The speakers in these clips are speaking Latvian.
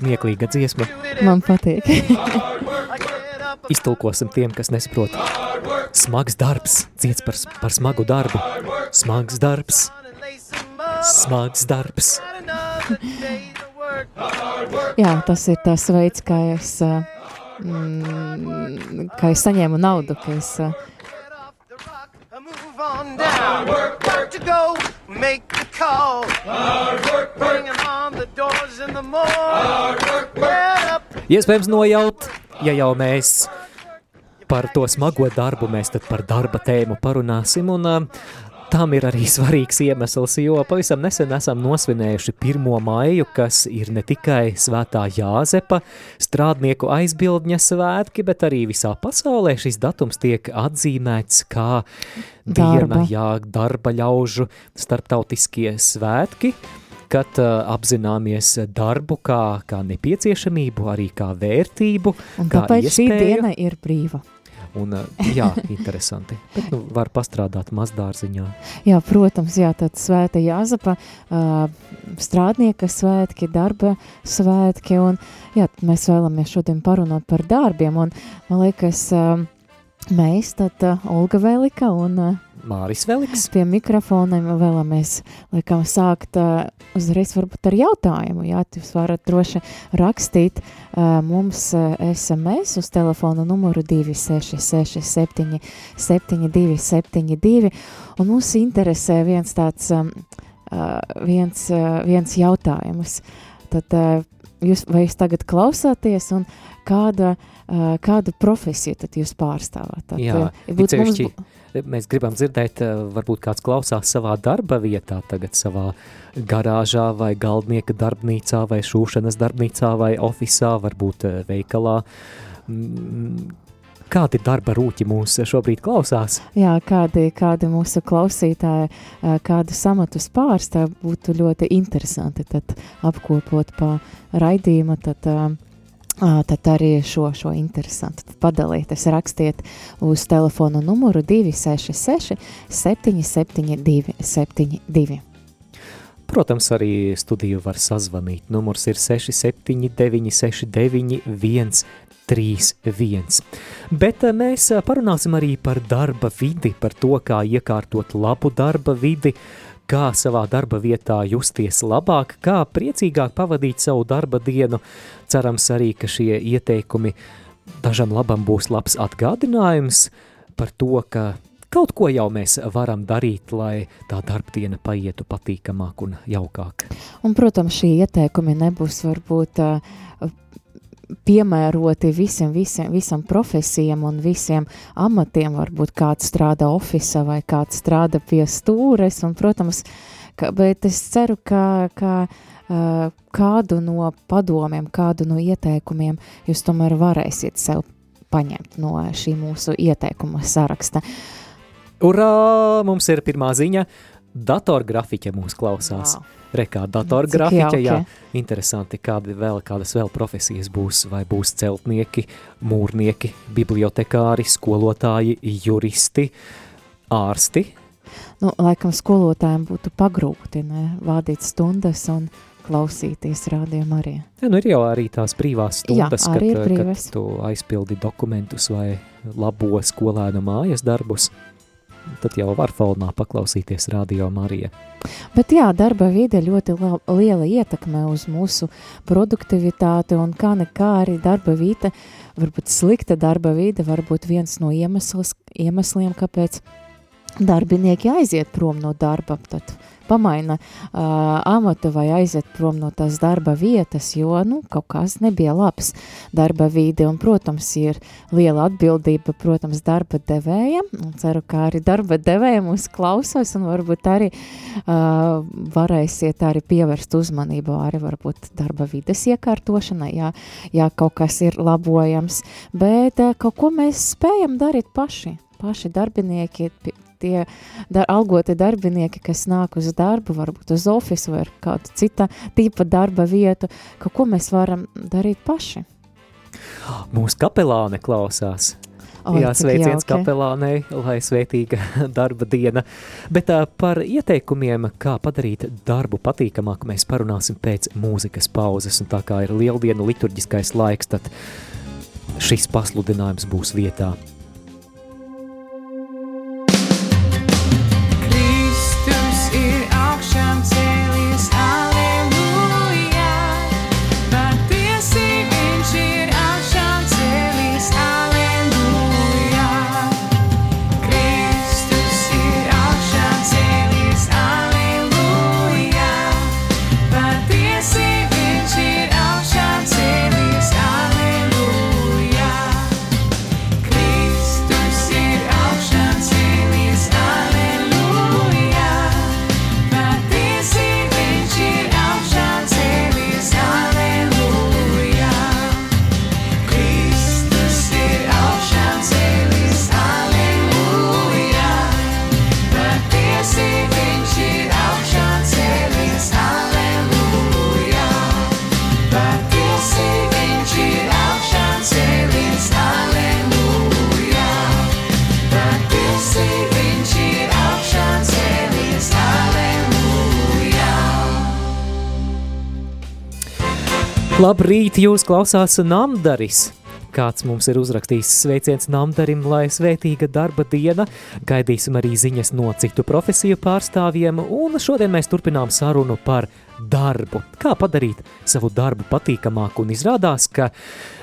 Smieklīga dziesma. Man patīk. Iztulkosim tiem, kas nesaprot. Smags darbs, dziec par, par smagu darbu. Smags darbs, smags darbs. Jā, tas ir tas veids, kā es, mm, kā es saņēmu naudu, ka es Move on down. Got to go. Make the call. Hard work. Bring 'em on the doors in the mall. Hard work. Get up. Iespējams nojaut, ja jau mēs par to smago darbu, mēs tad par darba tēmu parunāsim, un uh, tam ir arī svarīgs iemesls, jo pavisam nesen esam nosvinējuši 1. maiju, kas ir ne tikai svētā Jāzepa strādnieku aizbildņa svētki, bet arī visā pasaulē šis datums tiek atzīmēts kā diena, Darba. jā, darba ļaužu starptautiskie svētki, kad uh, apzināmies darbu kā, kā nepieciešamību, arī kā vērtību, un kā tāpēc šī iespēju. diena ir brīva. Un, uh, jā, interesanti. Bet nu, var pastrādāt mazdārziņā. Jā, protams, jā, tad svēta Jāzapa, strādnieka svētki, darba svētki, un jā, mēs vēlamies šodien parunāt par darbiem, un man liekas, mēs, tad Olga Velika un Māris Veliks. pie mikrofoniem vēlamies, laikam, sākt uh, uzreiz varbūt ar jautājumu, jā, jūs varat droši rakstīt uh, mums uh, SMS uz telefonu numuru 266 7 7272, un mums interesē viens tāds, um, uh, viens, uh, viens jautājums. Tad uh, jūs, vai jūs tagad klausāties, un kāda, uh, kādu profesiju tad jūs pārstāvāt? Tad, Jā, būtu mums sevišķi bu- Mēs gribam dzirdēt, uh, varbūt kāds klausās savā darba vietā, tagad savā garāžā vai galdnieka darbnīcā vai šūšanas darbnīcā vai ofisā, varbūt uh, veikalā. Mm, Kādi darba rūķi mūs šobrīd klausās? Jā, kādi, kādi mūsu klausītāji, ā, kādu samatus pārstāv, būtu ļoti interesanti apkopot pa raidījumu, tad, ā, tad arī šo, šo interesantu padalīties, rakstiet uz telefonu numuru 266 772 72. Protams, arī studiju var sazvanīt. Numurs ir 679 69 131. Bet mēs parunāsim arī par darba vidi, par to, kā iekārtot labu darba vidi, kā savā darba vietā justies labāk, kā priecīgāk pavadīt savu darba dienu. Cerams arī, ka šie ieteikumi dažam labam būs labs atgādinājums par to, ka kaut ko jau mēs varam darīt, lai tā darbdiena paietu patīkamāk un jaukāk. Un, protams, šie ieteikumi nebūs varbūt piemēroti visiem, visiem, visam profesijam un visiem amatiem. Varbūt kāds strādā ofisā vai kāds strādā pie stūres, un, protams, ka, bet es ceru, ka, ka kādu no padomiem, kādu no ieteikumiem jūs tomēr varēsiet sev paņemt no šī mūsu ieteikuma saraksta. Urā! Mums ir pirmā ziņa. Datorgrafiķe mūs klausās. Wow. Rekā datorgrafiķe, jauki. jā. Interesanti, kādi vēl, kādas vēl profesijas būs. Vai būs celtnieki, mūrnieki, bibliotekāri, skolotāji, juristi, ārsti. Nu, laikam skolotājiem būtu pagrūti ne, vādīt stundas un klausīties rādījumā arī. Ja, nu ir jau arī tās brīvās Jā, stundas, ir kad, kad tu aizpildi dokumentus vai labo skolēnu mājas darbus. Tad jau var fonā paklausīties radio Marija. Bet jā, darba vide ļoti la- liela ietekme uz mūsu produktivitāti un kā nekā arī darba vide, varbūt slikta darba vide, varbūt viens no iemesls, iemesliem, kāpēc darbinieki aiziet prom no darba, tad pamaina uh, amatu vai aiziet prom no tās darba vietas, jo, nu, kaut kas nebija labs. Darba vīde, un, protams, ir liela atbildība, protams, darba devējiem, un ceru, ka arī darba devējiem mūs klausos, un varbūt arī uh, varēsiet arī pievērst uzmanību arī varbūt darba vides iekārtošanai, ja, ja kaut kas ir labojams, bet uh, kaut ko mēs spējam darīt paši, paši darbinieki, tie dar, algoti darbinieki, kas nāk uz darbu, varbūt uz ofisu vai kādu cita tipa darba vietu, ka ko mēs varam darīt paši. Mūsu kapelāne klausās. O, Jā, sveiciens jauki. kapelānei, lai svētīga darba diena. Bet uh, par ieteikumiem, kā padarīt darbu patīkamāku, mēs parunāsim pēc mūzikas pauzes. Un tā kā ir lieldienu liturģiskais laiks, tad šis pasludinājums būs vietā. Labrīt, jūs klausās Namdaris! Kāds mums ir uzrakstījis sveiciens Namdarim, lai svētīga darba diena, gaidīsim arī ziņas no citu profesiju pārstāvjiem, un šodien mēs turpinām sarunu par darbu. Kā padarīt savu darbu patīkamāku, un izrādās, ka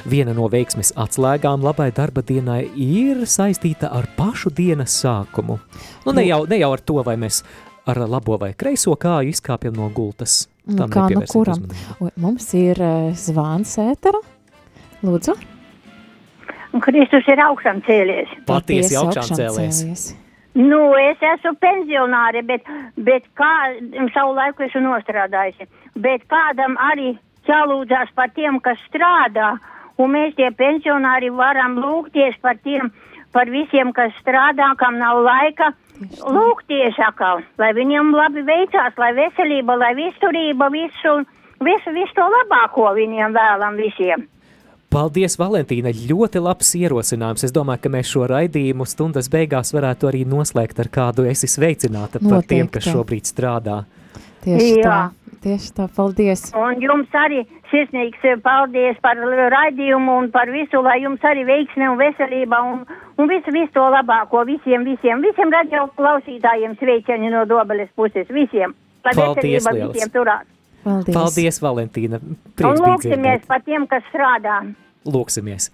viena no veiksmes atslēgām labai darba dienai ir saistīta ar pašu dienas sākumu. Nu, ne jau, ne jau ar to, vai mēs ar labo vai kreiso kāju izkāpjam no gultas. Nu, kā nu kuram? uzmanību. Mums ir uh, zvāns ētera. Lūdzu. Un Kristus ir augšām cēlies. Patiesi augšām cēlies. cēlies. Nu, es esmu pensionāri, bet, bet kā savu laiku esmu nostrādājusi. Bet kādam arī jālūdzās par tiem, kas strādā, un mēs tie pensionāri varam lūgties par tiem, par visiem, kas strādā, kam nav laika. Lūgties atkal, lai viņiem labi veicās, lai veselība, lai visturība, visu, visu, visu to labāko viņiem vēlam visiem. Paldies, Valentīna! Ļoti labs ierosinājums. Es domāju, ka mēs šo raidījumu stundas beigās varētu arī noslēgt ar kādu esi sveicināta par tiem, kas Noteikti. šobrīd strādā. Tieši Jā. tā. Tieši tā. Paldies. Un jums arī sirsnīgs paldies par raidījumu un par visu, lai jums arī veiksme un veselība un, un visu, visu to labāko visiem, visiem, visiem radio klausītājiem sveicieni no dobeles puses, visiem. Lai Paldies veselība visiem turās. Paldies. Paldies, Valentīna! Un Prieks bija lūksimies par tiem, kas strādā. Lūksimies!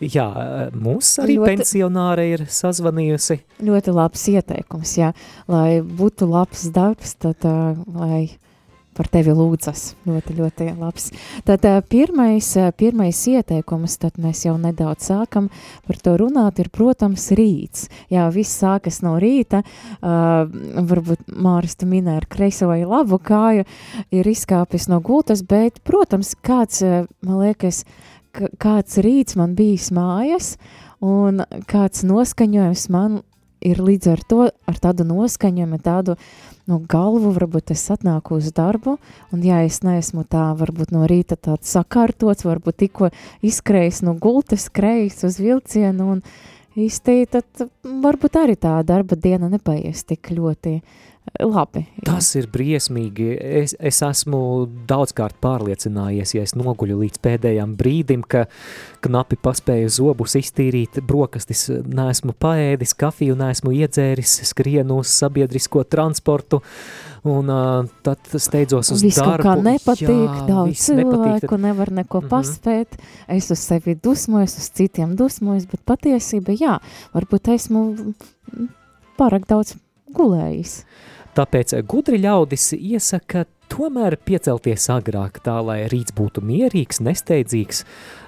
Jā, mūs arī Ļoti- pensionāre ir sazvanījusi. Ļoti labs ieteikums, jā. Lai būtu labs darbs, tad uh, lai par tevi lūdzas. Ļoti, ļoti labs. Tad uh, pirmais, uh, pirmais ieteikums, tad mēs jau nedaudz sākam par to runāt, ir, protams, rīts. Jā, viss sākas no rīta. Uh, varbūt Māris tu minēja ar kreiso vai labu kāju, ir izkāpis no gultas, bet, protams, kāds, uh, man liekas, ka- kāds rīts man bijis mājas, un kāds noskaņojums man ir līdz ar to, ar tādu noskaņojumu, tādu no galvu, varbūt es atnāku uz darbu, un ja es neesmu tā, varbūt no rīta tāds sakārtots, varbūt tikko izskrējis no gultas, skrējis uz vilcienu, un īsti tad varbūt arī tā darba diena nepaies tik ļoti labi. jā. Tas ir briesmīgi. Es, es esmu daudzkārt pārliecinājies, ja es noguļu līdz pēdējām brīdim, ka knapi paspēju zobus iztīrīt, brokastis neesmu paēdis, kafiju neesmu iedzēris, skrienu uz sabiedrisko transportu, un uh, tad steidzos uz Viss kaut darbu. kā nepatīk, Jā, daudz nepatīk, cilvēku, tad- nevar neko Mhm. paspēt, es uz sevi dusmojos, uz citiem dusmojos, bet patiesība, jā, varbūt esmu pārāk daudz gulējis. Tāpēc gudri ļaudis iesaka tomēr piecelties agrāk, tā lai rīts būtu mierīgs, nesteidzīgs,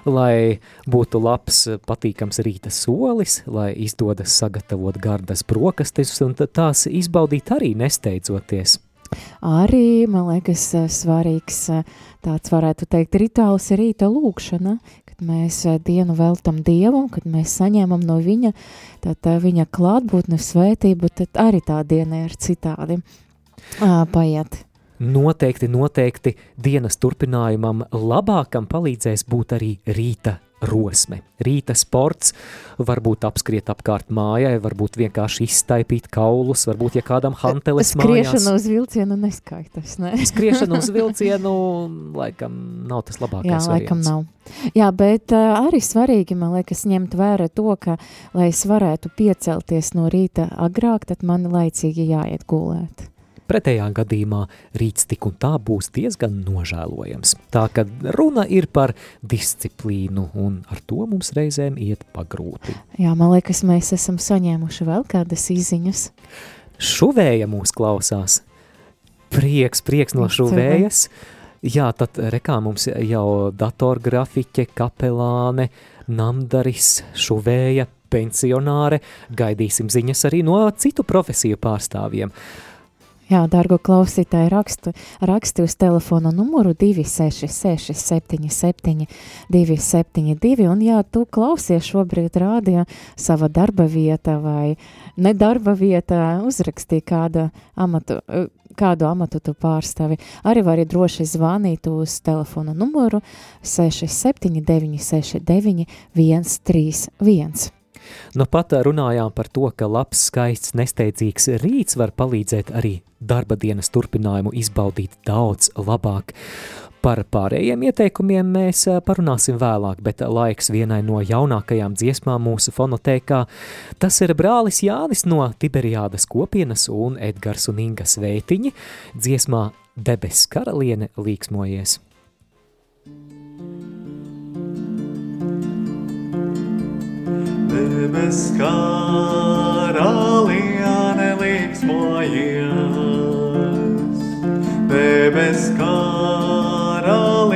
lai būtu labs, patīkams rīta solis, lai izdodas sagatavot gardas brokastis un tās izbaudīt arī nesteidzoties. Arī, man liekas, svarīgs tāds varētu teikt rituāls rīta lūkšana, mēs eh, dienu veltam Dievam, kad mēs saņemam no viņa, tad eh, viņa klātbūtne svētību, tad arī tā diena ir citādi paiet. Noteikti, noteikti dienas turpinājumam labākam palīdzēs būt arī rīta rosme. Rīta sports, varbūt apskriet apkārt mājai, varbūt vienkārši izstaipīt kaulus, varbūt, ja kādam hanteles mājās. Skriešana uz vilcienu neskaitas, ne? Skriešana uz vilcienu, laikam, nav tas labākais Jā, laikam variants. nav. Jā, bet uh, arī svarīgi, man liekas, ņemt vērā to, ka, lai es varētu piecelties no rīta agrāk, tad man laicīgi jāiet gulēt. Pretējā gadījumā rīts tik un tā būs diezgan nožēlojams. Tā ka runa ir par disciplīnu, un ar to mums reizēm iet pagrūti. Jā, man liekas, mēs esam saņēmuši vēl kādas izziņas. Šuvēja mūs klausās. Prieks, prieks no šuvējas. Jā, tad rekā mums jau datorgrafiķe, kapelāne, namdaris, šuvēja, pensionāre. Gaidīsim ziņas arī no citu profesiju pārstāvjiem. Jā, dārgo klausītāji, rakstu, raksti uz telefona numuru 266 77 272, un jā, tu klausies šobrīd rādio sava darba vieta vai ne darba vieta, uzrakstī kāda amatu, kādu amatu tu pārstāvi. Arī vari droši zvanīt uz telefona numuru 679 69 131. Nu pat runājām par to, ka labs, skaists, nesteidzīgs rīts var palīdzēt arī darba dienas turpinājumu izbaudīt daudz labāk. Par pārējiem ieteikumiem mēs eh, parunāsim vēlāk, bet laiks vienai no jaunākajām dziesmām mūsu fonotēkā. Tas ir brālis Jānis no Tiberiādas kopienas un Edgars un Inga Sveitiņi. Dziesmā Debes karaliene līksmojies. Debes karaliene līksmojies, debes karaliene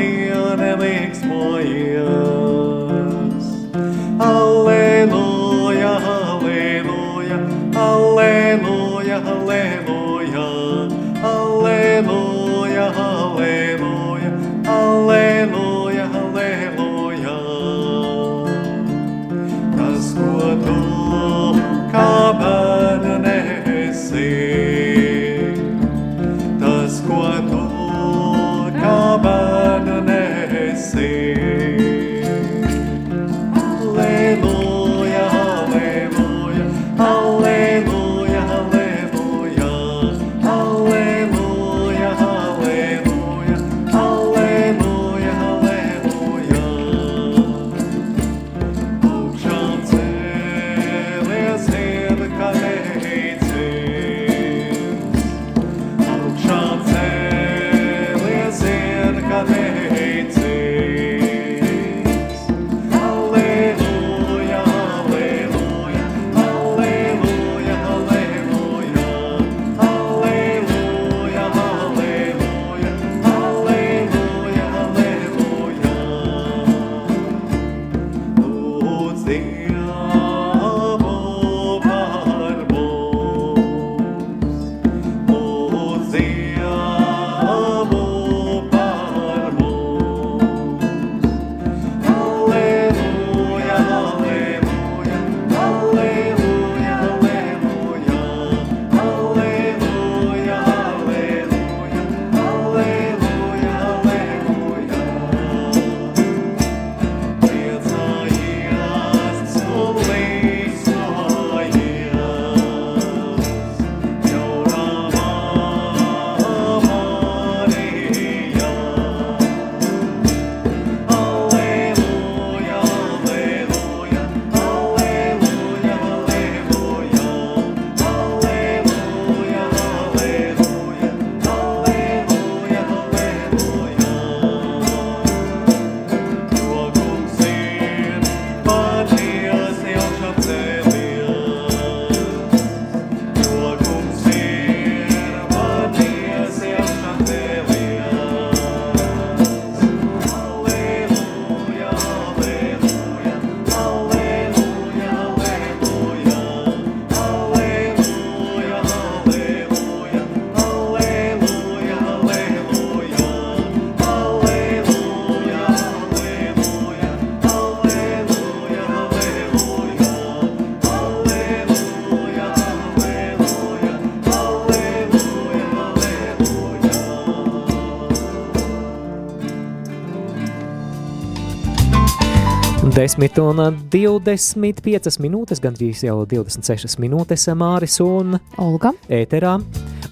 10 un 25 minūtes, gandrīz jau 26 minūtes Māris un Olga. ēterā.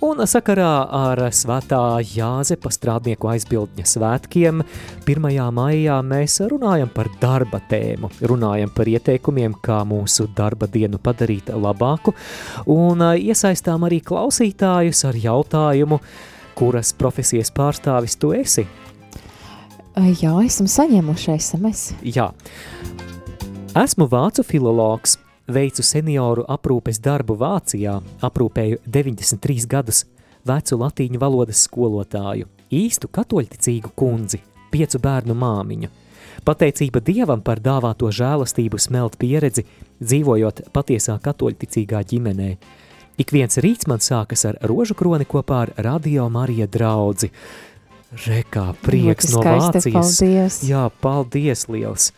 Un sakarā ar svētā Jāzepa strādnieku aizbildņa svētkiem 1. maijā mēs runājam par darba tēmu, runājam par ieteikumiem, kā mūsu darba dienu padarīt labāku, un iesaistām arī klausītājus ar jautājumu, kuras profesijas pārstāvis tu esi? Jā, esam saņēmuši SMS. Jā. Esmu vācu filologs, veicu senioru aprūpes darbu Vācijā, aprūpēju 93 gadus vecu latīņu valodas skolotāju, īstu katoļticīgu kundzi, piecu bērnu māmiņu. Pateicība Dievam par dāvāto žēlastību smelt pieredzi, dzīvojot patiesā katoļticīgā ģimenē. Ik viens rīts man sākas ar rožu kroni kopā ar Radio Marija draudzi. Rekā, prieks no Vācijas. paldies. Jā, paldies liels.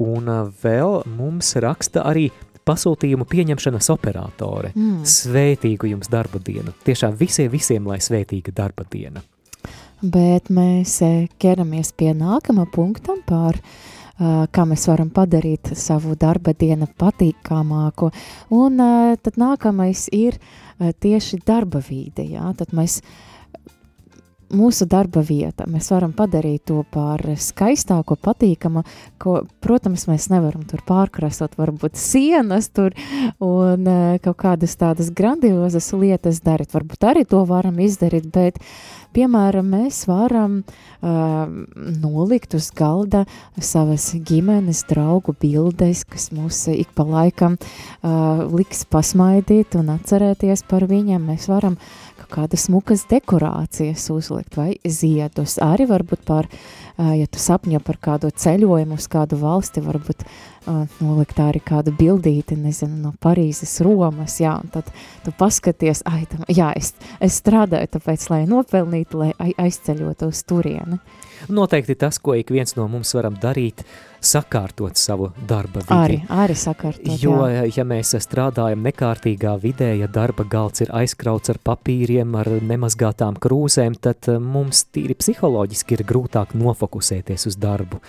Un vēl mums raksta arī pasūtījumu pieņemšanas operātore. Mm. Svētīgu jums darba dienu. Tiešām visiem, visiem, lai svētīga darba diena. Bet mēs ķeramies pie nākamā punktam par uh, kā mēs varam padarīt savu darba dienu patīkamāku. Un uh, tad nākamais ir uh, tieši darba vīde. Jā? Tad mēs mūsu darba vieta. Mēs varam padarīt to par skaistāko, patīkamu, ko, protams, mēs nevaram tur pārkrasot, varbūt sienas tur un eh, kaut kādas tādas grandiozas lietas darīt. Varbūt arī to varam izdarīt, bet, piemēram, mēs varam uh, nolikt uz galda savas ģimenes draugu bildes, kas mūs ik pa laikam uh, liks pasmaidīt un atcerēties par viņiem. Mēs varam kaut kādas smukas dekorācijas uzlikt vai ziedus. Arī varbūt par, ja tu sapņo par kādu ceļojumu uz kādu valsti, varbūt nolikt arī kādu bildīti, nezinu, no Parīzes, Romas, jā, un tad tu paskaties, ai, tam, jā, es, es strādāju tāpēc, lai nopelnītu, lai ai- aizceļotu uz turieni. Noteikti tas, ko ik viens no mums varam darīt, sakārtot savu darba vidi. Arī, arī sakārtot, Jo, jā. ja mēs strādājam nekārtīgā vidē, ja darba galds ir aizkrauts ar papīriem, ar nemazgātām krūzēm, tad mums tīri psiholoģiski ir grūtāk nofokusēties uz darbu.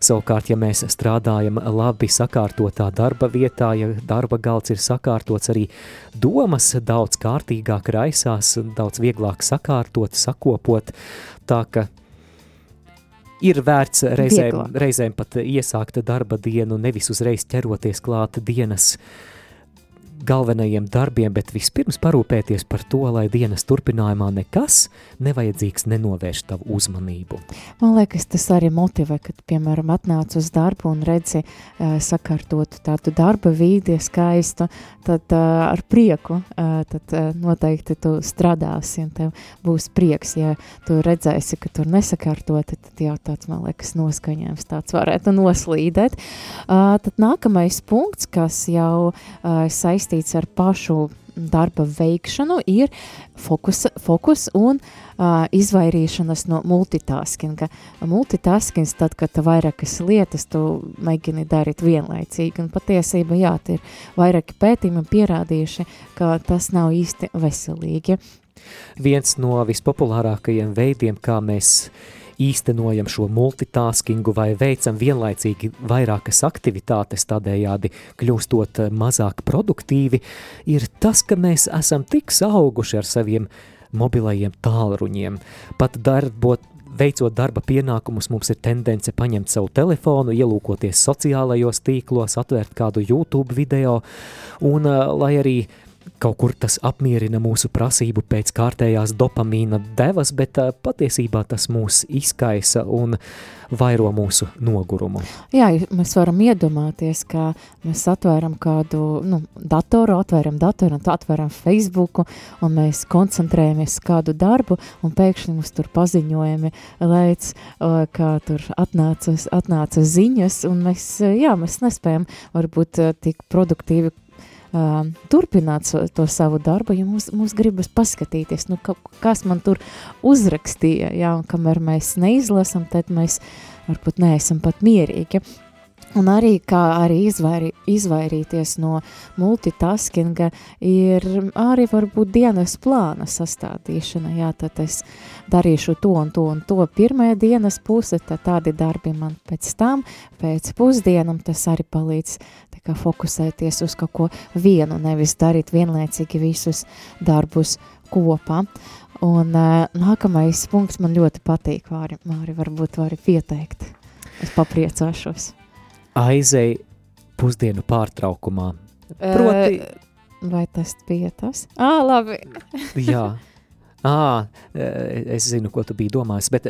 Savukārt, ja mēs strādājam labi sakārtotā darba vietā, ja darba galds ir sakārtots, arī domas daudz kārtīgāk raisās, daudz vieglāk sakārtot, sakopot, tā ka ir vērts reizēm, Vieglāk. reizēm pat iesākt darba dienu, nevis uzreiz ķeroties klāt dienas galvenajiem darbiem, bet vispirms parūpēties par to, lai dienas turpinājumā nekas nevajadzīgs nenovērš tavu uzmanību. Man liekas, tas arī motivē, kad, piemēram, atnāc uz darbu un redzi uh, sakārtotu tādu darba vīdi skaistu, tad uh, ar prieku uh, tad, uh, noteikti tu strādāsi un tev būs prieks. Ja tu redzēsi, ka tur nesakārtoti, tad jau tāds, man liekas, noskaņojums tāds varētu noslīdēt. Uh, tad nākamais punkts, kas jau uh, saistīts ar pašu darba veikšanu, ir fokus, fokus un uh, izvairīšanās no multitaskinga. Multitaskings, tad, kad tu vairākas lietas tu mēģini darīt vienlaicīgi, un patiesība, jā, ir vairāki pētījumi pierādījuši, ka tas nav īsti veselīgi. Viens no vispopulārākajiem veidiem, kā mēs īstenojam šo multitaskingu vai veicam vienlaicīgi vairākas aktivitātes, tādējādi kļūstot eh, mazāk produktīvi, ir tas, ka mēs esam tik sauguši ar saviem mobilajiem tālruņiem. Pat darbot, veicot darba pienākumus, mums ir tendence paņemt savu telefonu, ielūkoties sociālajos tīklos, atvērt kādu YouTube video, un uh, lai arī kaut kur tas apmierina mūsu prasību pēc kārtējās dopamīna devas, bet patiesībā tas mūs izkaisa un vairo mūsu nogurumu. Jā, mēs varam iedomāties, ka mēs atvēram kādu nu, datoru, atvēram datoru, atvēram Facebooku, un mēs koncentrējamies kādu darbu, un pēkšņi mums tur paziņojumi lēc, ka tur atnāca, atnāca ziņas, un mēs, jā, mēs nespējam varbūt tik produktīvi uh, turpināt so, to savu darbu, ja mums, mums gribas paskatīties, nu, ka, kas man tur uzrakstīja, jā, un kamēr mēs neizlasam, tad mēs varbūt neesam pat mierīgi. Un arī kā arī izvairi, izvairīties no multitaskinga ir arī varbūt dienas plāna sastādīšana. Jā, tad es darīšu to un to un to pirmajā dienas puse, tad tādi darbi man pēc tam, pēc pusdienam tas arī palīdz kā fokusēties uz kaut ko vienu, nevis darīt vienlaicīgi visus darbus kopā. Un uh, nākamais punkts man ļoti patīk, Māri, Māri varbūt vari pieteikt. Es papriecāšos. Aizei pusdienu pārtraukumā. Proti, Uh, vai tas bija tas? Ā, labi. jā. Ā, es zinu, ko tu biji domājis, bet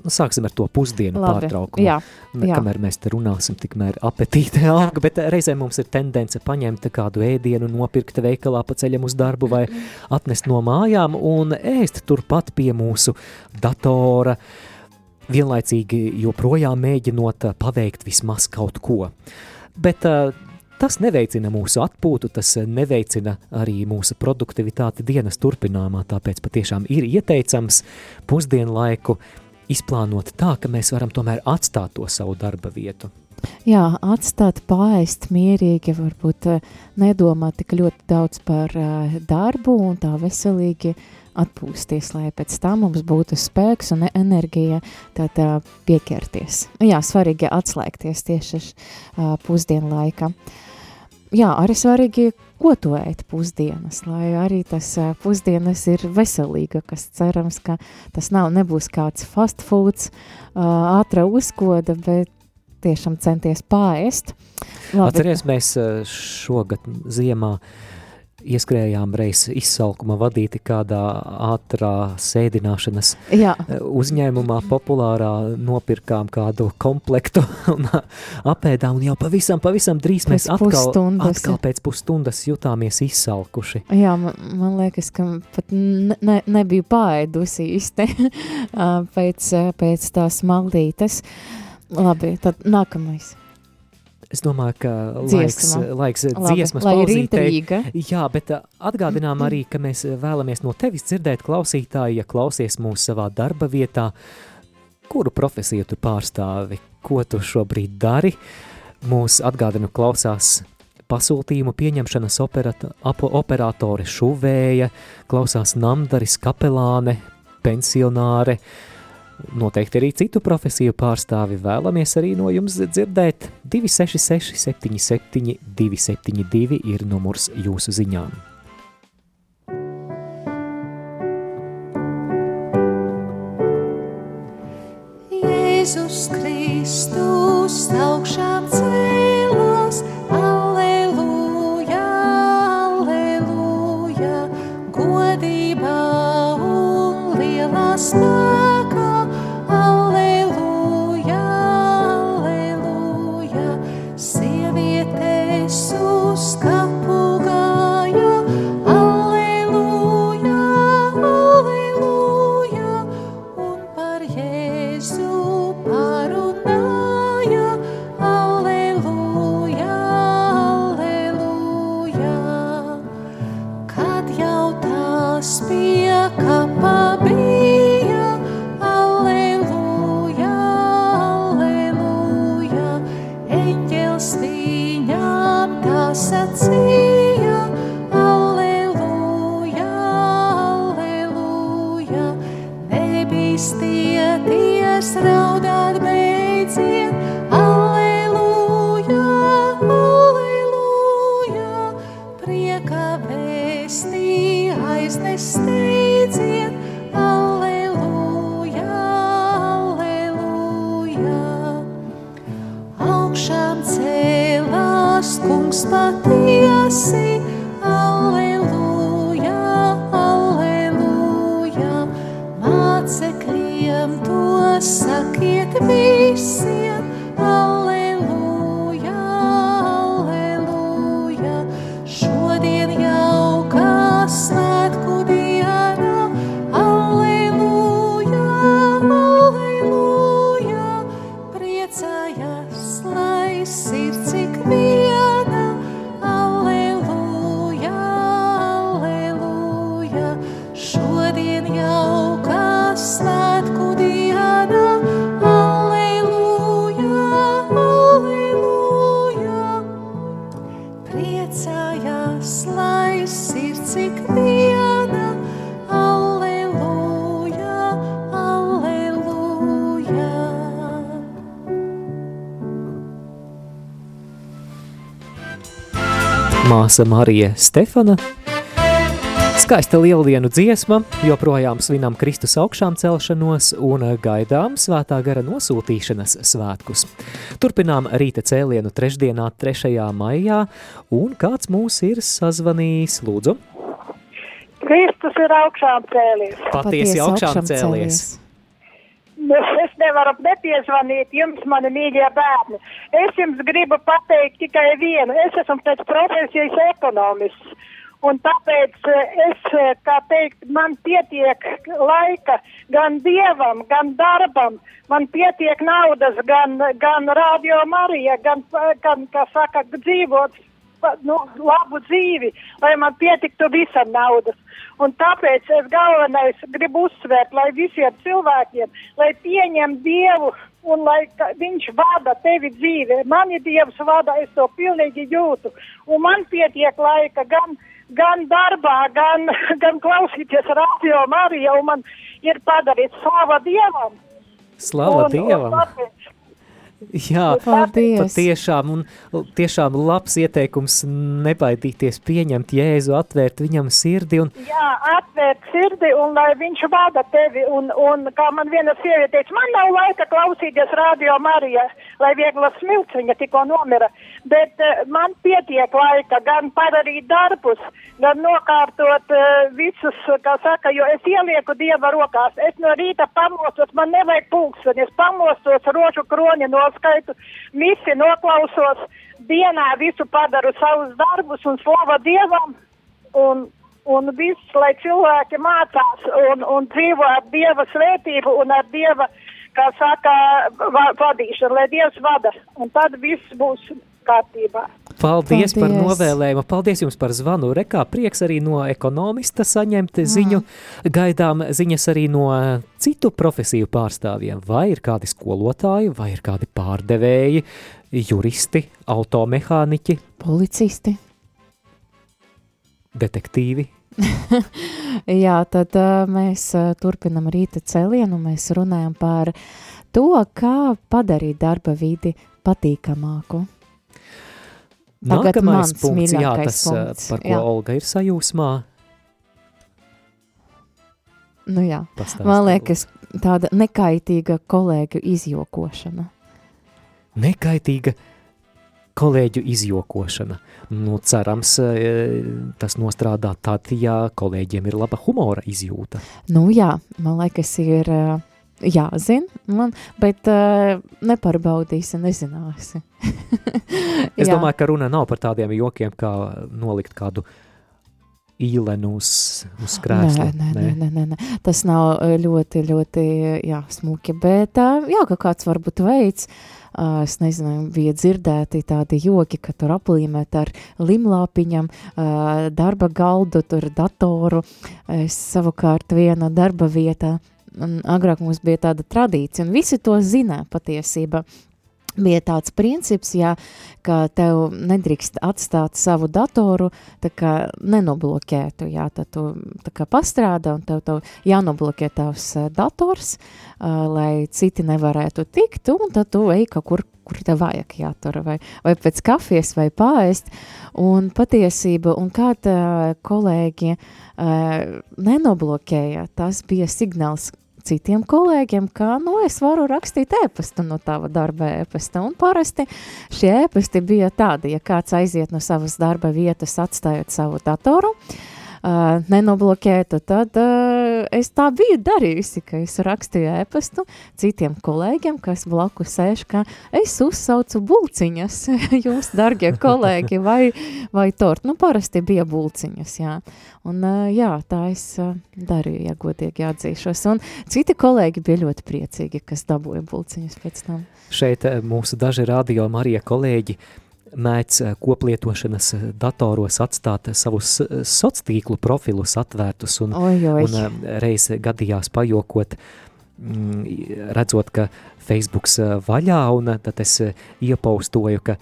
nu, sāksim ar to pusdienu Labi, pārtraukumu. jā, jā. Kamēr mēs te runāsim, tikmēr apetīte aug, bet reizē mums ir tendence paņemt kādu ēdienu, nopirkt veikalā pa ceļam uz darbu vai atnest no mājām un ēst turpat pie mūsu datora, vienlaicīgi joprojām mēģinot eh, paveikt vismaz kaut ko. Bet uh, tas neveicina mūsu atpūtu, tas eh, neveicina arī mūsu produktivitāti dienas turpinājumā, tāpēc patiešām ir ieteicams pusdienu laiku izplānot tā, ka mēs varam tomēr atstāt to savu darba vietu. Jā, atstāt pāriest mierīgi, varbūt eh, nedomāt tik ļoti daudz par eh, darbu un tā veselīgi atpūsties, lai pēc tam mums būtu spēks un enerģija tad eh, pieķerties. Jā, svarīgi atslēgties tieši uh, pusdienu laikā. Jā, arī svarīgi, ko tu ēd pusdienas, lai arī tas eh, pusdienas ir veselīgākas. Cerams, ka tas nav, nebūs kāds fast foods, uh, ātra uzkoda, bet tiešām centies pāriest. Atceries, mēs šogad ziemā ieskrējām reiz izsalkuma vadīti kādā ātrā sēdināšanas Jā. eh, uzņēmumā populārā nopirkām kādu komplektu un apēdām un jau pavisam, pavisam drīz mēs Pēc atkal, pusstundas, atkal pēc pusstundas jutāmies izsalkuši. Jā, man, man liekas, ka pat ne, ne, nebiju pārēdusi īsti pēc, pēc tās maldītes. Labi, tad nākamais. Es domāju, ka laiks, laiks Labi, dziesmas lai ir pauzītei. Jā, bet ā, atgādinām arī, ka mēs ā, vēlamies no tevis dzirdēt klausītāji, ja klausies mūsu savā darba vietā, kuru profesiju tu pārstāvi, ko tu šobrīd dari. Mūs atgādinu klausās pasūtījumu pieņemšanas operata, operatore šuvēja, klausās namdaris kapelāne, pensionāre, Noteikti arī citu profesiju pārstāvi vēlamies arī no jums dzirdēt. 266, 77, 272 ir numurs jūsu ziņām. Jēzus Kristus augšām cēlās, Alleluja, Alleluja, godībā un lielā spēkā, māsa Marija Stefana. Skaista lieldienu dziesma, joprojām svinam Kristus augšām celšanos un gaidām svētā gara nosūtīšanas svētkus. Turpinām rīta cēlienu trešdienā 3. maijā, un kāds mūs ir sazvanījis, lūdzu? Kristus ir augšām cēlies. Patiesi augšām cēlies. Es nevaru nepiezvanīt jums, mani mīļie bērni. Es jums gribu pateikt tikai vienu. Es esmu pēc profesijas ekonomists. Un tāpēc eh, es, eh, kā teikt, man pietiek laika gan dievam, gan darbam, man pietiek naudas, gan, gan radio Marija, gan, gan, kā saka, dzīvot nu, labu dzīvi, lai man pietiktu visam naudas. Un tāpēc es galvenais gribu uzsvērt, lai visiem cilvēkiem, lai pieņem Dievu un lai viņš vada tevi dzīvi. Mani Dievs vada, es to pilnīgi jūtu. Un man pietiek laika gan, gan darbā, gan, gan klausīties radio Mariju, un man ir padarīts slava Dievam. Slava un, Dievam! Un tāpēc, Jā, Paldies. patiešām, un tiešām labs ieteikums nebaidīties pieņemt Jēzu, atvērt viņam sirdi un Jā, atvērt sirdi un lai viņš vada tevi. Un, un kā man viena sieviete teica, man nav laika klausīties radio Marija, lai viegla smilts viņa tikko nomira. Bet uh, man pietiek laika gan padarīt darbus, gan nokārtot uh, visus, kā saka, jo es ielieku Dieva rokās. Es no rīta pamostos, man nevajag pulksteni, es pamostos rožu kroni noskaitu, visi noklausos, dienā visu padaru savus darbus un slava Dievam. Un, un viss, lai cilvēki mācās un, un dzīvo ar Dieva svētību un ar Dieva, kā saka, va, vadīšanu, lai Dievs vada. Un tad viss būs kārtībā. Paldies, Paldies par novēlējumu, paldies jums par zvanu. Rekā prieks arī no ekonomista saņemt ziņu. Gaidām ziņas arī no citu profesiju pārstāvjiem. Vai ir kādi skolotāji, vai ir kādi pārdevēji, juristi, automehāniķi, Policisti. detektīvi. Jā, tad uh, mēs uh, turpinam rīta celienu, mēs runājam par to, kā padarīt darba vidi patīkamāku. Tagad Nākamais punkts, jā, tas, uh, punkts, par ko jā. Olga ir sajūsmā. Nu jā, Pastāsti, man liekas, tāda nekaitīga kolēģu izjokošana. Nekaitīga kolēģu izjokošana. Nu, cerams, eh, tas nostrādā tad, ja kolēģiem ir laba humora izjūta. Nu jā, man liekas, ir uh, jāzina, man, bet uh, nepārbaudīsi, nezināsi. Es domāju, ka runa nav par tādiem jokiem, kā nolikt kādu īlenu uz, uz krēsla. Nē, nē, nē, nē, nē. Tas nav eh, ļoti, ļoti jā, smuki, bet ā, jā, ka kāds varbūt veids, es nezinu, bija dzirdēti tādi joki, ka tur aplīmēt ar limlāpiņam darba galdu, tur datoru, es savukārt viena darba vietā, un agrāk mums bija tāda tradīcija, un visi to zina patiesība, bija tāds princips, jā, ka tev nedrīkst atstāt savu datoru, nenobloķētu, jā, tad tu pastrādā un tev, tev jānoblokē tavs eh, dators, uh, lai citi nevarētu tikt, un tad tu ej kaut kur, kur tev vajag, jā, tur vai, vai pēc kafijas vai pārēst, un patiesība, un kā tā kolēģi uh, nenobloķēja, tas bija signāls citiem kolēģiem, ka, nu, es varu rakstīt ēpastu no tava darba ēpasta, un parasti šie ēpasti bija tādi, ja kāds aiziet no savas darba vietas, atstājot savu datoru, uh, nenobloķētu, tad uh, es tā biju darījusi, ka es rakstīju ēpastu citiem kolēģiem, kas blakus sēž, ka es uzsaucu bulciņas jums, dargie kolēģi, vai, vai tort. Nu, parasti bija bulciņas, jā. Un uh, jā, tā es uh, darīju, ja godīgi atzīšos. Un citi kolēģi bija ļoti priecīgi, kas dabūja bulciņas pēc tam. Šeit eh, mūsu daži radio Marija kolēģi mēdz eh, koplietošanas eh, datoros atstāt savus eh, sociālo profilus atvērtus un, Oi, oi. un eh, reiz gadījās pajokot, mm, redzot, ka Facebooks eh, vaļā, un eh, tad es eh, iepaustoju, ka,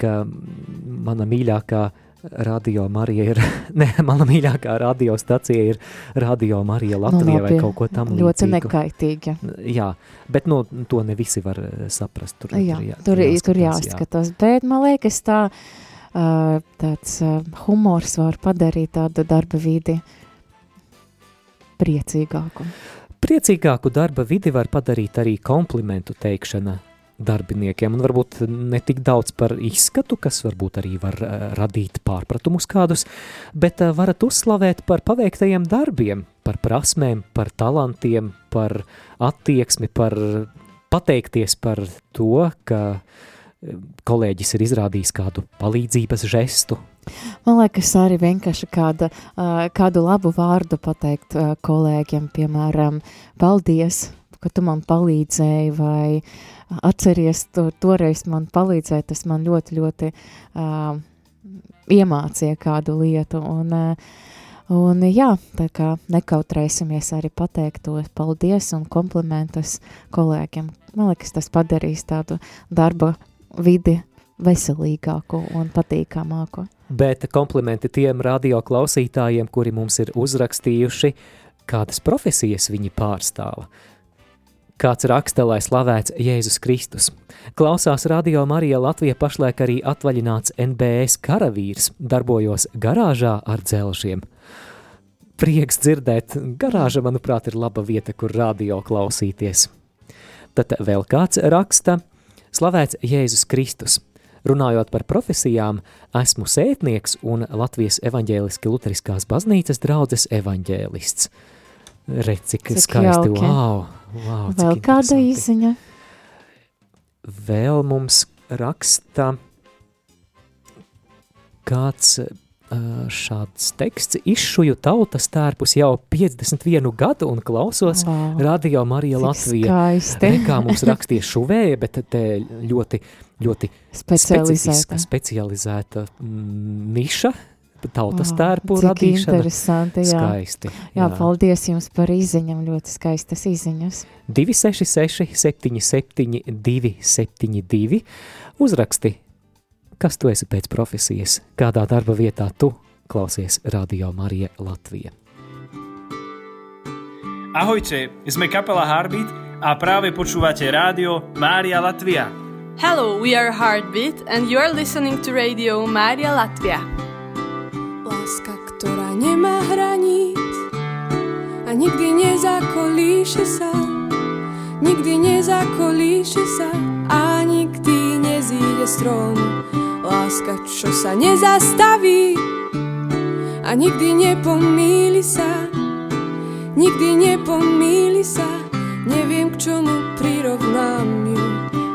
ka mana mīļākā radio Marija ir, ne, mana mīļākā radiostacija ir radio Marija Latvija vai labi, kaut ko tam Nu, Ļoti līdzīgu. nekaitīgi. Jā, bet nu, to ne visi var eh, saprast. Tur, Jā, jā, tur, tur jāskatās, jā. jāskatās, bet man liekas tā, uh, tāds uh, humors var padarīt tādu darba vidi priecīgāku. Priecīgāku darba vidi var padarīt arī komplimentu teikšana darbiniekiem, un varbūt ne tik daudz par izskatu, kas varbūt arī var uh, radīt pārpratumus kādus, bet uh, varat uzslavēt par paveiktajiem darbiem, par prasmēm, par talantiem, par attieksmi, par pateikties par to, ka kolēģis ir izrādījis kādu palīdzības žestu. Man liekas, arī vienkārši kāda, kādu labu vārdu pateikt kolēģiem, piemēram, paldies, ka tu man palīdzēji, vai atceries, tu toreiz man palīdzēji, tas man ļoti, ļoti uh, iemācīja kādu lietu, un uh, Un, jā, tā kā nekautrēsimies arī pateikt to paldies un komplimentus kolēģiem. Man liekas, tas padarīs tādu darba vidi veselīgāku un patīkamāku. Bet komplimenti tiem radio klausītājiem, kuri mums ir uzrakstījuši, kādas profesijas viņi pārstāva. Kāds raksta, lai slavēts Jēzus Kristus. Klausās radio Marija Latvija pašlaik arī atvaļināts NBS karavīrs, darbojos garāžā ar dzelžiem prieks dzirdēt. Garāža, manuprāt, ir laba vieta, kur radio klausīties. Tad vēl kāds raksta, slavēts Jēzus Kristus. Runājot par profesijām, esmu sētnieks un Latvijas evaņģēliski luteriskās baznīcas draudzes evaņģēlists. Redz, cik, cik skaisti, jauki. wow, wow, Vēl kāda īsiņa? Vēl mums raksta kāds šāds teksts. Izšuju tautas tērpus jau 51 gadu un klausos wow. radio Marija Cik Latvija. Skaisti. Ne kā mums rakstīja šuvēja, bet te ļoti, ļoti specializēta, specializēta mm, niša tautas tērpu cik radīšana. interesanti, jā. Skaisti. Jā. jā, paldies jums par izziņam, ļoti skaistas izziņas. 266 77 272 uzraksti Kas tu esi pēc profesijas? Kādā darba vietā tu klausies Radio Marija Latvija? Ahojte, sme kapela Heartbeat a práve počúvate rádio Mária Latvia. Hello, we are Heartbeat and you are listening to Radio Mária Latvia. Láska, ktorá nemá hraníc a nikdy nezakolíše sa, nikdy nezakolíše sa a nikdy nezíde strom Láska, čo sa nezastaví a nikdy nepomíli sa, nikdy nepomíli sa, neviem k čomu prirovnám ju.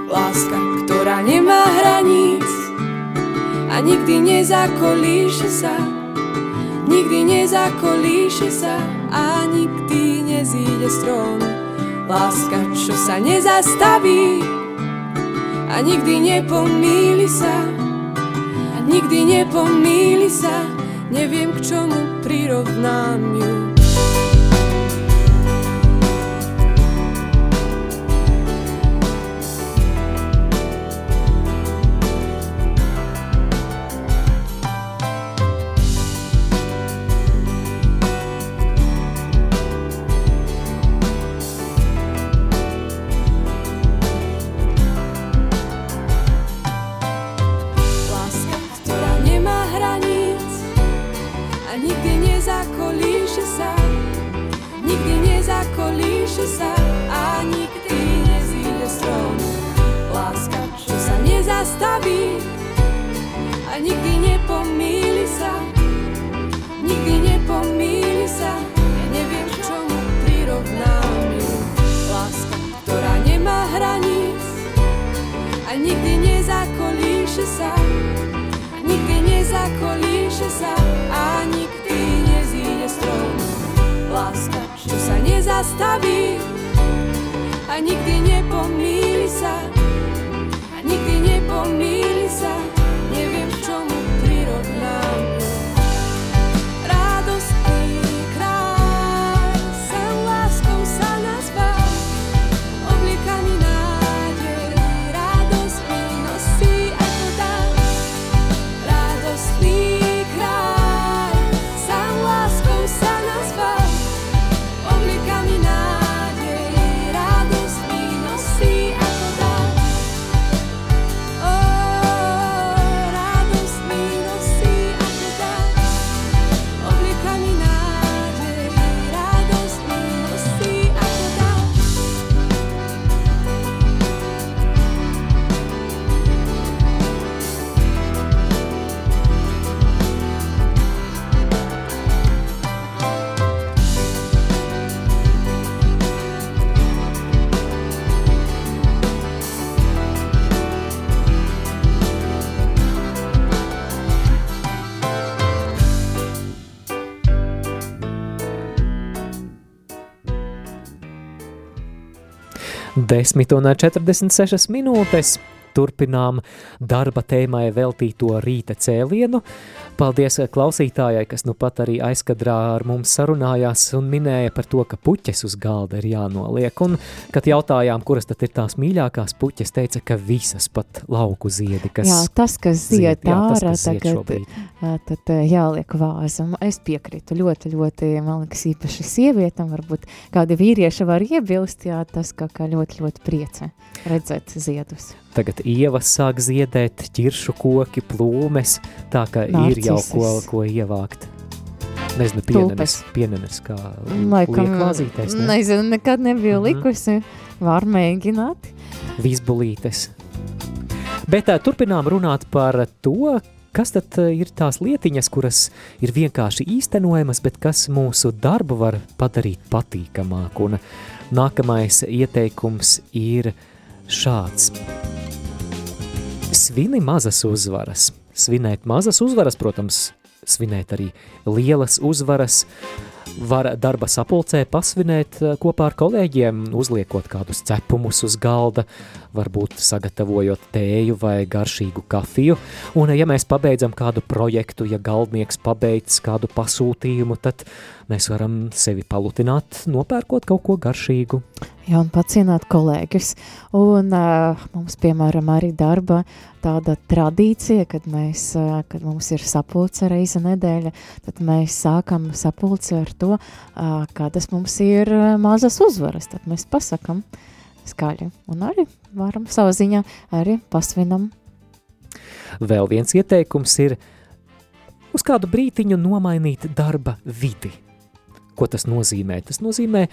Láska, ktorá nemá hraníc a nikdy nezakolíše sa, nikdy nezakolíše sa a nikdy nezíde strom. Láska, čo sa nezastaví a nikdy nepomíli sa, nikdy nepomíli sa, neviem k čomu prirovnám ju. 10 un 46 minūtes turpinām darba tēmai veltīto rīta cēlienu. Paldies klausītājai, kas nu pat arī aizkadrā ar mums sarunājās un minēja par to, ka puķes uz galda ir jānoliek. Un, kad jautājām, kuras tad ir tās mīļākās puķes, teica, ka visas pat lauku ziedi, kas Jā, tas, kas zied ārā, tagad tad jāliek vāzam. Es piekrītu ļoti, ļoti, man liekas, īpaši sievietam, varbūt kādi vīrieši var iebilst, jā, tas kaut kā ļoti, ļoti priecē redzēt ziedus. Tagad ievas sāk ziedēt, ķiršu koki, plūmes, tā ka ir jau ko, ko ievākt. Nezinu, pienenes, pienenes kā Laikam, liek vāzītēs, ne? nezinu, nekad nebija Mhm. likusi. Var mēģināt. Vizbulītes. Bet uh, turpinām runāt par to, kas tad ir tās lietiņas, kuras ir vienkārši īstenojamas, bet kas mūsu darbu var padarīt patīkamāku. Un nākamais ieteikums ir šāds. Svini mazas uzvaras. Svinēt mazas uzvaras, protams, svinēt arī lielas uzvaras. Var darba sapulcē pasvinēt eh, kopā ar kolēģiem, uzliekot kādus cepumus uz galda, varbūt sagatavojot tēju vai garšīgu kafiju. Un, ja mēs pabeidzam kādu projektu, ja galdnieks pabeidz kādu pasūtījumu, tad mēs varam sevi palutināt, nopērkot kaut ko garšīgu. Jā, un pacienāt kolēģus. Un uh, mums, piemēram, arī darba tāda tradīcija, kad, mēs, uh, kad mums ir sapulce reize nedēļa, tad mēs sākam sapulci ar to, uh, kādas mums ir mazas uzvaras. Tad mēs pasakam skaļi un arī varam savā ziņā arī pasvinam. Vēl viens ieteikums ir uz kādu brītiņu nomainīt darba vidi. Ko tas nozīmē? Tas nozīmē,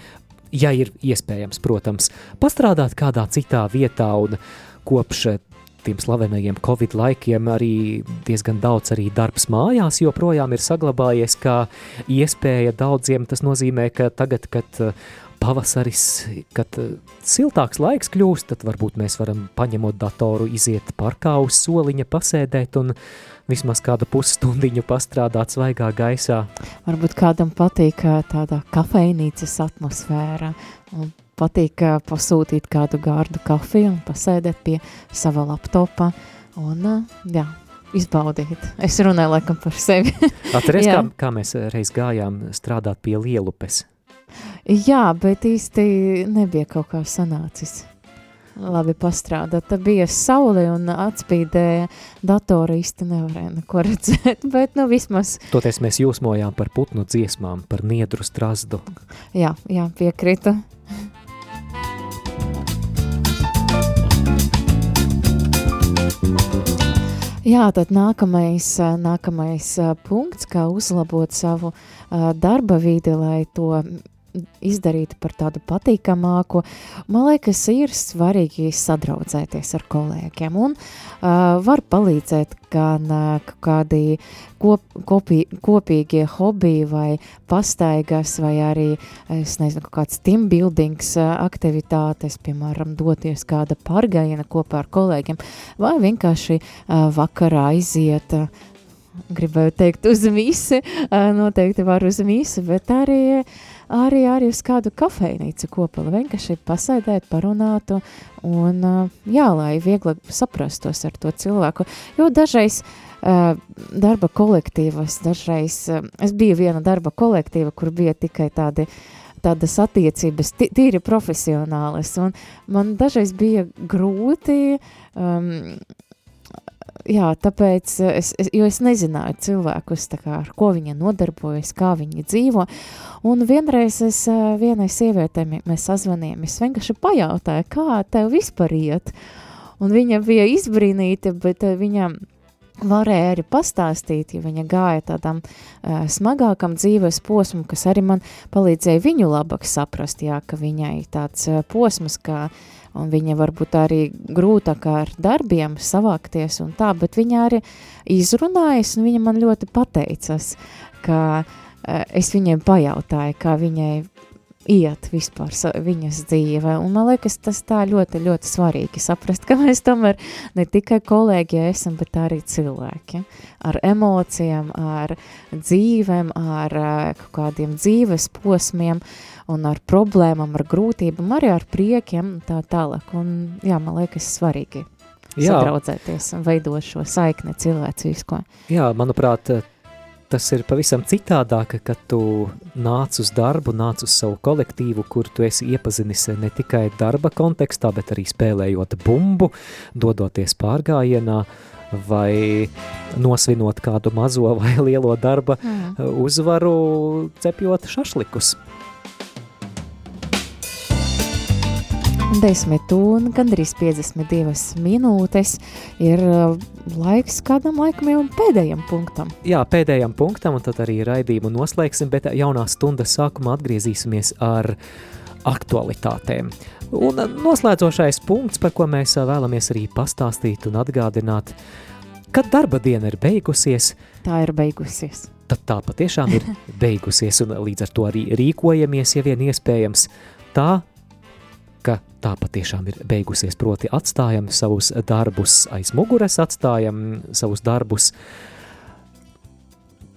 ja ir iespējams, protams, pastrādāt kādā citā vietā un kopš tiem slavenajiem Covid laikiem arī diezgan daudz arī darbs mājās joprojām ir saglabājies kā iespēja daudziem. Tas nozīmē, ka tagad, kad pavasaris, kad eh, siltāks laiks kļūst, tad varbūt mēs varam paņemot datoru, iziet parkā uz soliņa, pasēdēt un vismaz kādu pusstundiņu pastrādāt svaigā gaisā. Varbūt kādam patīk ā, tādā kafejnīcas atmosfēra un patīk ā, pasūtīt kādu gārdu kafiju un pasēdēt pie sava laptopa un, jā, izbaudīt. Es runāju laikam par sevi. Atceries, kā, kā mēs reiz gājām strādāt pie lielupes. Jā, bet īsti nebija kaut kā sanācis. Labi pastrādāt. Tad bija saule un atspīdēja datora īsti nevarēja neko redzēt, bet nu vismaz, Toties mēs jūsmojām par putnu dziesmām, par niedru strazdu. jā, jā piekrita. Jā, tad nākamais, nākamais punkts, kā uzlabot savu darba vidi, lai to izdarītu par tādu patīkamāku, man liekas, ir svarīgi sadraudzēties ar kolēģiem un uh, var palīdzēt gan uh, kādi kop, kopī, kopīgie hobiji vai pastaigas vai arī, es nezinu, kāds team buildings uh, aktivitātes, piemēram, doties kāda pārgājiena kopā ar kolēģiem vai vienkārši uh, vakarā aiziet uh, gribēju teikt uz misi, ā, noteikti var uz misi, bet arī, arī, arī uz kādu kafejnīcu kopā, lai vienkārši pasēdēt, parunātu un, jā, lai vieglāk saprastos ar to cilvēku, jo dažreiz darba kolektīvas, dažreiz, es biju viena darba kolektīva, kur bija tikai tādi tādas attiecības, ti- tīri profesionālas, un man dažreiz bija grūti um, jā, tāpēc es, es, jo es nezināju cilvēkus, kā, ar ko viņi nodarbojas, kā viņi dzīvo, un vienreiz es ā, vienai sievietei mē- mēs sazvanījām, es vienkārši pajautāju, kā tev vispār iet, un viņa bija izbrīnīta, bet ā, viņa varēja arī pastāstīt, ja viņa gāja tādam uh, smagākam dzīves posmam, kas arī man palīdzēja viņu labāk saprast, jā, ka viņai tāds uh, posms, kā un viņa varbūt arī grūtāk ar darbiem savākties un tā, bet viņa arī izrunājas, un viņa man ļoti pateicas, ka uh, es viņai pajautāju, kā viņai iet vispār viņas dzīve. Un man liekas, tas tā ļoti, ļoti svarīgi saprast, ka mēs tomēr ne tikai kolēģi esam, bet arī cilvēki. Ar emocijām, ar dzīvēm, ar kaut kādiem dzīves posmiem un ar problēmām, ar grūtībām, arī ar priekiem tā tālāk. Un jā, man liekas, svarīgi Jā. sadraudzēties un veidot šo saikni cilvēcisko. Jā, manuprāt, tas ir pavisam citādāk, kad tu nāc uz darbu, nāc uz savu kolektīvu, kur tu esi iepazinis ne tikai darba kontekstā, bet arī spēlējot bumbu, dodoties pārgājienā, vai nosvinot kādu mazo vai lielo darba mm. uzvaru, cepjot šašlikus. Desmit un gandrīz 52 minūtes ir uh, laiks kādam laikam jau pēdējam punktam. Jā, pēdējam punktam, un tad arī raidījumu noslēgsim, bet jaunā stundas sākumā atgriezīsimies ar aktualitātēm. Un noslēdzošais punkts, par ko mēs vēlamies arī pastāstīt un atgādināt, kad darba diena ir beigusies. Tā ir beigusies. Tad tā patiešām ir beigusies, un līdz ar to arī rīkojamies, ja vien iespējams, tā ka tā patiešām ir beigusies. Proti, atstājam savus darbus aiz muguras, atstājam savus darbus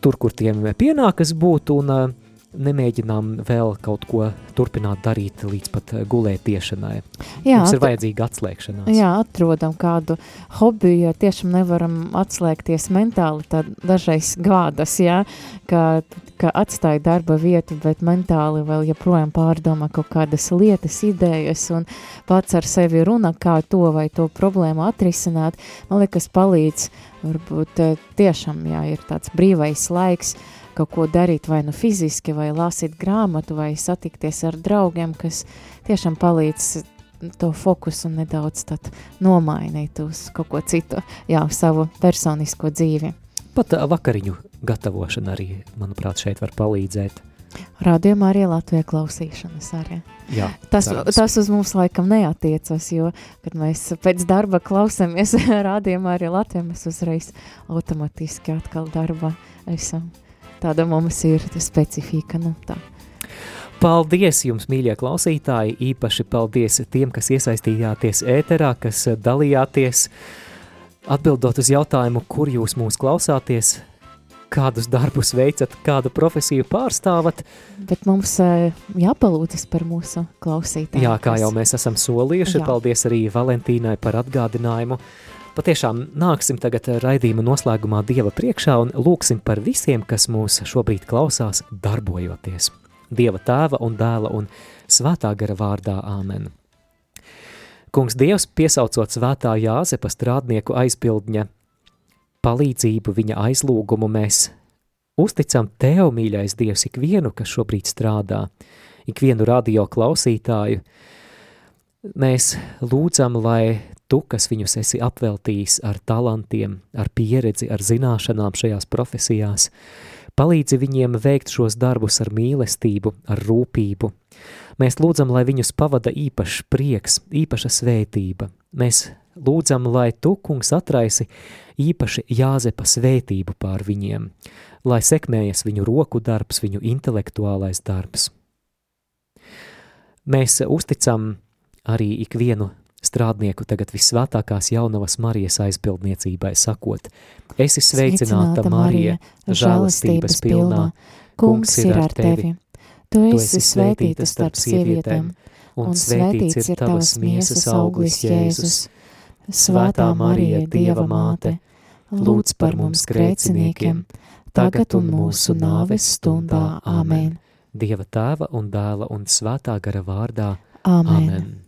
tur, kur tiem pienākas būt, un uh, nemēģinām vēl kaut ko turpināt darīt līdz pat gulētiešanai. Jā, Mums ir vajadzīga atslēgšanās. Jā, atrodam kādu hobiju, ja tiešām nevaram atslēgties mentāli, tad dažreiz gādas, jā, ka, ka atstāja darba vietu, bet mentāli vēl joprojām pārdomā kaut kādas lietas, idejas un pats ar sevi runa, kā to vai to problēmu atrisināt. Man liekas, palīdz varbūt eh, tiešām, jā, ir tāds brīvais laiks, uh, kaut ko darīt vai nu fiziski, vai lasīt grāmatu, vai satikties ar draugiem, kas tiešām palīdz to fokusu nedaudz nomainīt uz kaut ko citu, jā, savu personisko dzīvi. Pat vakariņu gatavošana arī, manuprāt, šeit var palīdzēt. Rādījumā arī Latvijā klausīšanas arī. Jā, tas, cerams. tas uz mums laikam neatiecas, jo, kad mēs pēc darba klausamies rādījumā arī Latvijā, mēs uzreiz automatiski atkal darba esam tāda mums ir specifika. Nu, tā. Paldies jums, mīļie klausītāji! Īpaši paldies tiem, kas iesaistījāties ēterā, kas dalījāties, atbildot uz jautājumu, kur jūs mūs klausāties, kādus darbus veicat, kādu profesiju pārstāvat. Bet mums uh, jāpalūdzas par mūsu klausītājiem. Jā, kā jau mēs esam solījuši, Jā. paldies arī Valentīnai par atgādinājumu. Patiešām nāksim tagad raidījuma noslēgumā Dieva priekšā un lūksim par visiem, kas mūs šobrīd klausās, darbojoties. Dieva tēva un dēla un svētā gara vārdā Āmen. Kungs Dievs, piesaucot svētā Jāzepa strādnieku aizpildņa palīdzību, viņa aizlūgumu, mēs uzticam Tev, mīļais Dievs, ikvienu, kas šobrīd strādā, ikvienu radio klausītāju. Mēs lūdzam, lai tu, kas viņus esi apveltījis ar talantiem, ar pieredzi, ar zināšanām šajās profesijās, palīdzi viņiem veikt šos darbus ar mīlestību, ar rūpību. Mēs lūdzam, lai viņus pavada īpašs prieks, īpaša svētība. Mēs lūdzam, lai tu, kungs, atraisi īpaši Jāzepa svētību pār viņiem, lai sekmējas viņu roku darbs, viņu intelektuālais darbs. Mēs uzticam arī ikvienu strādnieku tagad visvētākās jaunavas Marijas aizbildniecībai sakot, esi sveicināta Marija, žēlastības pilnā, kungs ir ar tevi. Tu esi svētīta starp sievietēm, un svētīts ir tavas miesas auglis Jēzus. Svētā Marija, Dieva māte, lūdz par mums grēciniekiem, tagad un mūsu nāves stundā. Āmen. Dieva tēva un dēla un svētā gara vārdā. Āmen. Āmen.